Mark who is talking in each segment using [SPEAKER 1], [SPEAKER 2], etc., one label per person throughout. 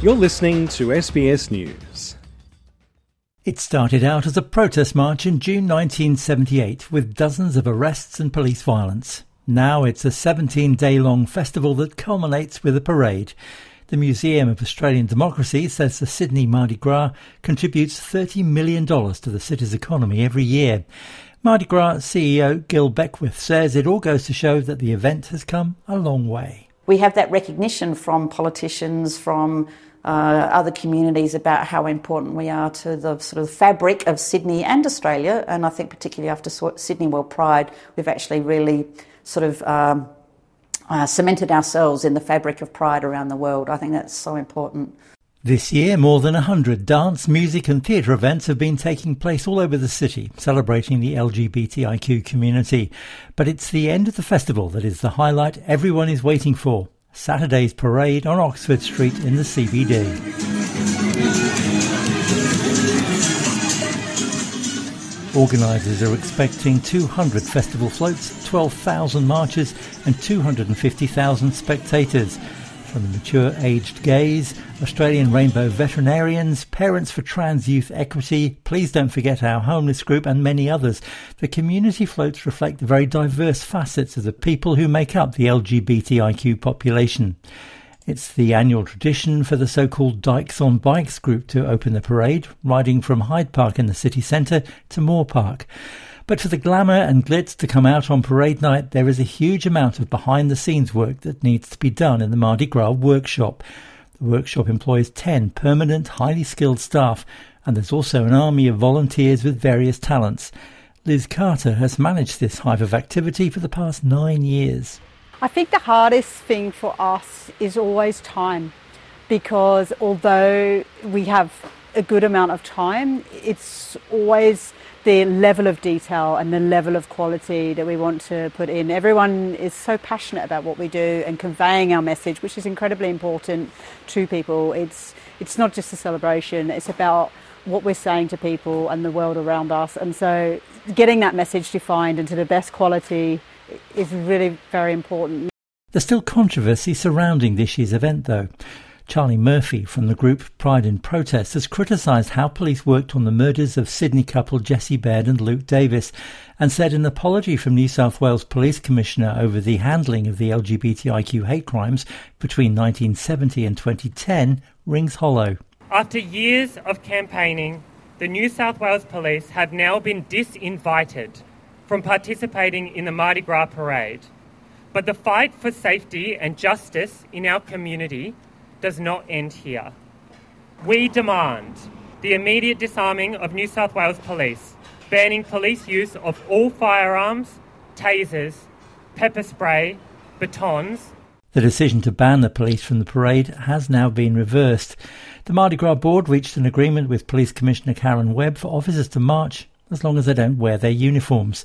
[SPEAKER 1] You're listening to SBS News.
[SPEAKER 2] It started out as a protest march in June 1978 with dozens of arrests and police violence. Now it's a 17 day long festival that culminates with a parade. The Museum of Australian Democracy says the Sydney Mardi Gras contributes $30 million to the city's economy every year. Mardi Gras CEO Gil Beckwith says it all goes to show that the event has come a long way.
[SPEAKER 3] We have that recognition from politicians, from uh, other communities about how important we are to the sort of fabric of Sydney and Australia. And I think, particularly after Sydney World Pride, we've actually really sort of um, uh, cemented ourselves in the fabric of pride around the world. I think that's so important.
[SPEAKER 2] This year, more than 100 dance, music, and theatre events have been taking place all over the city, celebrating the LGBTIQ community. But it's the end of the festival that is the highlight everyone is waiting for Saturday's parade on Oxford Street in the CBD. Organisers are expecting 200 festival floats, 12,000 marchers, and 250,000 spectators. From the mature aged gays, Australian Rainbow veterinarians, Parents for Trans Youth Equity, Please Don't Forget Our Homeless Group, and many others, the community floats reflect the very diverse facets of the people who make up the LGBTIQ population. It's the annual tradition for the so-called Dykes on Bikes group to open the parade, riding from Hyde Park in the city centre to Moore Park. But for the glamour and glitz to come out on parade night, there is a huge amount of behind the scenes work that needs to be done in the Mardi Gras workshop. The workshop employs 10 permanent, highly skilled staff, and there's also an army of volunteers with various talents. Liz Carter has managed this hive of activity for the past nine years.
[SPEAKER 4] I think the hardest thing for us is always time because although we have a good amount of time, it's always the level of detail and the level of quality that we want to put in. Everyone is so passionate about what we do and conveying our message, which is incredibly important to people. It's it's not just a celebration, it's about what we're saying to people and the world around us. And so getting that message defined into the best quality is really very important.
[SPEAKER 2] There's still controversy surrounding this year's event, though. Charlie Murphy from the group Pride in Protest has criticised how police worked on the murders of Sydney couple Jesse Baird and Luke Davies and said an apology from New South Wales Police Commissioner over the handling of the LGBTIQ hate crimes between 1970 and 2010 rings hollow.
[SPEAKER 5] After years of campaigning, the New South Wales Police have now been disinvited from participating in the Mardi Gras parade. But the fight for safety and justice in our community does not end here. We demand the immediate disarming of New South Wales Police, banning police use of all firearms, tasers, pepper spray, batons.
[SPEAKER 2] The decision to ban the police from the parade has now been reversed. The Mardi Gras board reached an agreement with Police Commissioner Karen Webb for officers to march as long as they don't wear their uniforms.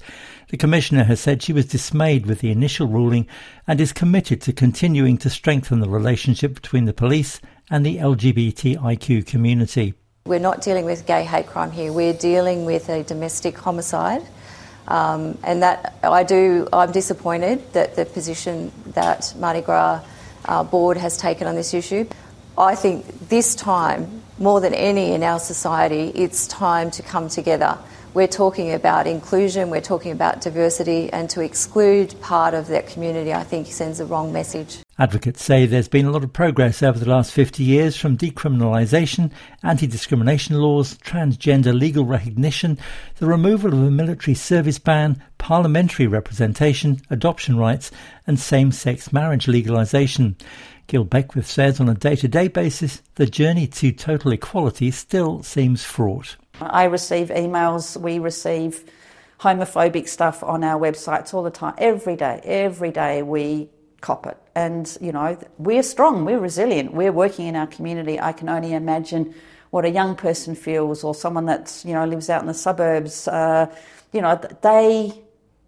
[SPEAKER 2] The Commissioner has said she was dismayed with the initial ruling and is committed to continuing to strengthen the relationship between the police and the LGBTIQ community.
[SPEAKER 6] We're not dealing with gay hate crime here, we're dealing with a domestic homicide. Um, and that I do, I'm disappointed that the position that Mardi Gras uh, board has taken on this issue. I think this time, more than any in our society, it's time to come together we're talking about inclusion, we're talking about diversity, and to exclude part of that community, I think, sends the wrong message.
[SPEAKER 2] Advocates say there's been a lot of progress over the last 50 years from decriminalisation, anti discrimination laws, transgender legal recognition, the removal of a military service ban, parliamentary representation, adoption rights, and same sex marriage legalisation. Gil Beckwith says on a day to day basis, the journey to total equality still seems fraught.
[SPEAKER 3] I receive emails, we receive homophobic stuff on our websites all the time. Every day, every day we cop it. And, you know, we're strong, we're resilient, we're working in our community. I can only imagine what a young person feels or someone that's, you know, lives out in the suburbs. Uh, you know, they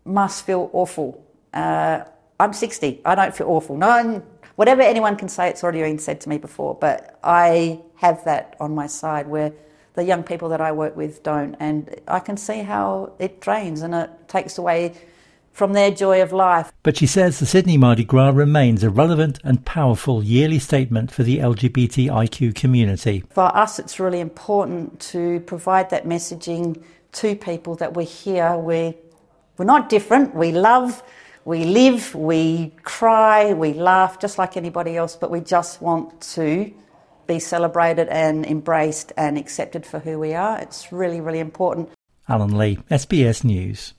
[SPEAKER 3] must feel awful. Uh, I'm 60, I don't feel awful. No, whatever anyone can say, it's already been said to me before, but I have that on my side where the young people that I work with don't. And I can see how it drains and it takes away from their joy of life.
[SPEAKER 2] But she says the Sydney Mardi Gras remains a relevant and powerful yearly statement for the LGBTIQ community.
[SPEAKER 3] For us, it's really important to provide that messaging to people that we're here, we're, we're not different, we love, we live, we cry, we laugh just like anybody else, but we just want to be celebrated and embraced and accepted for who we are. It's really, really important.
[SPEAKER 2] Alan Lee, SBS News.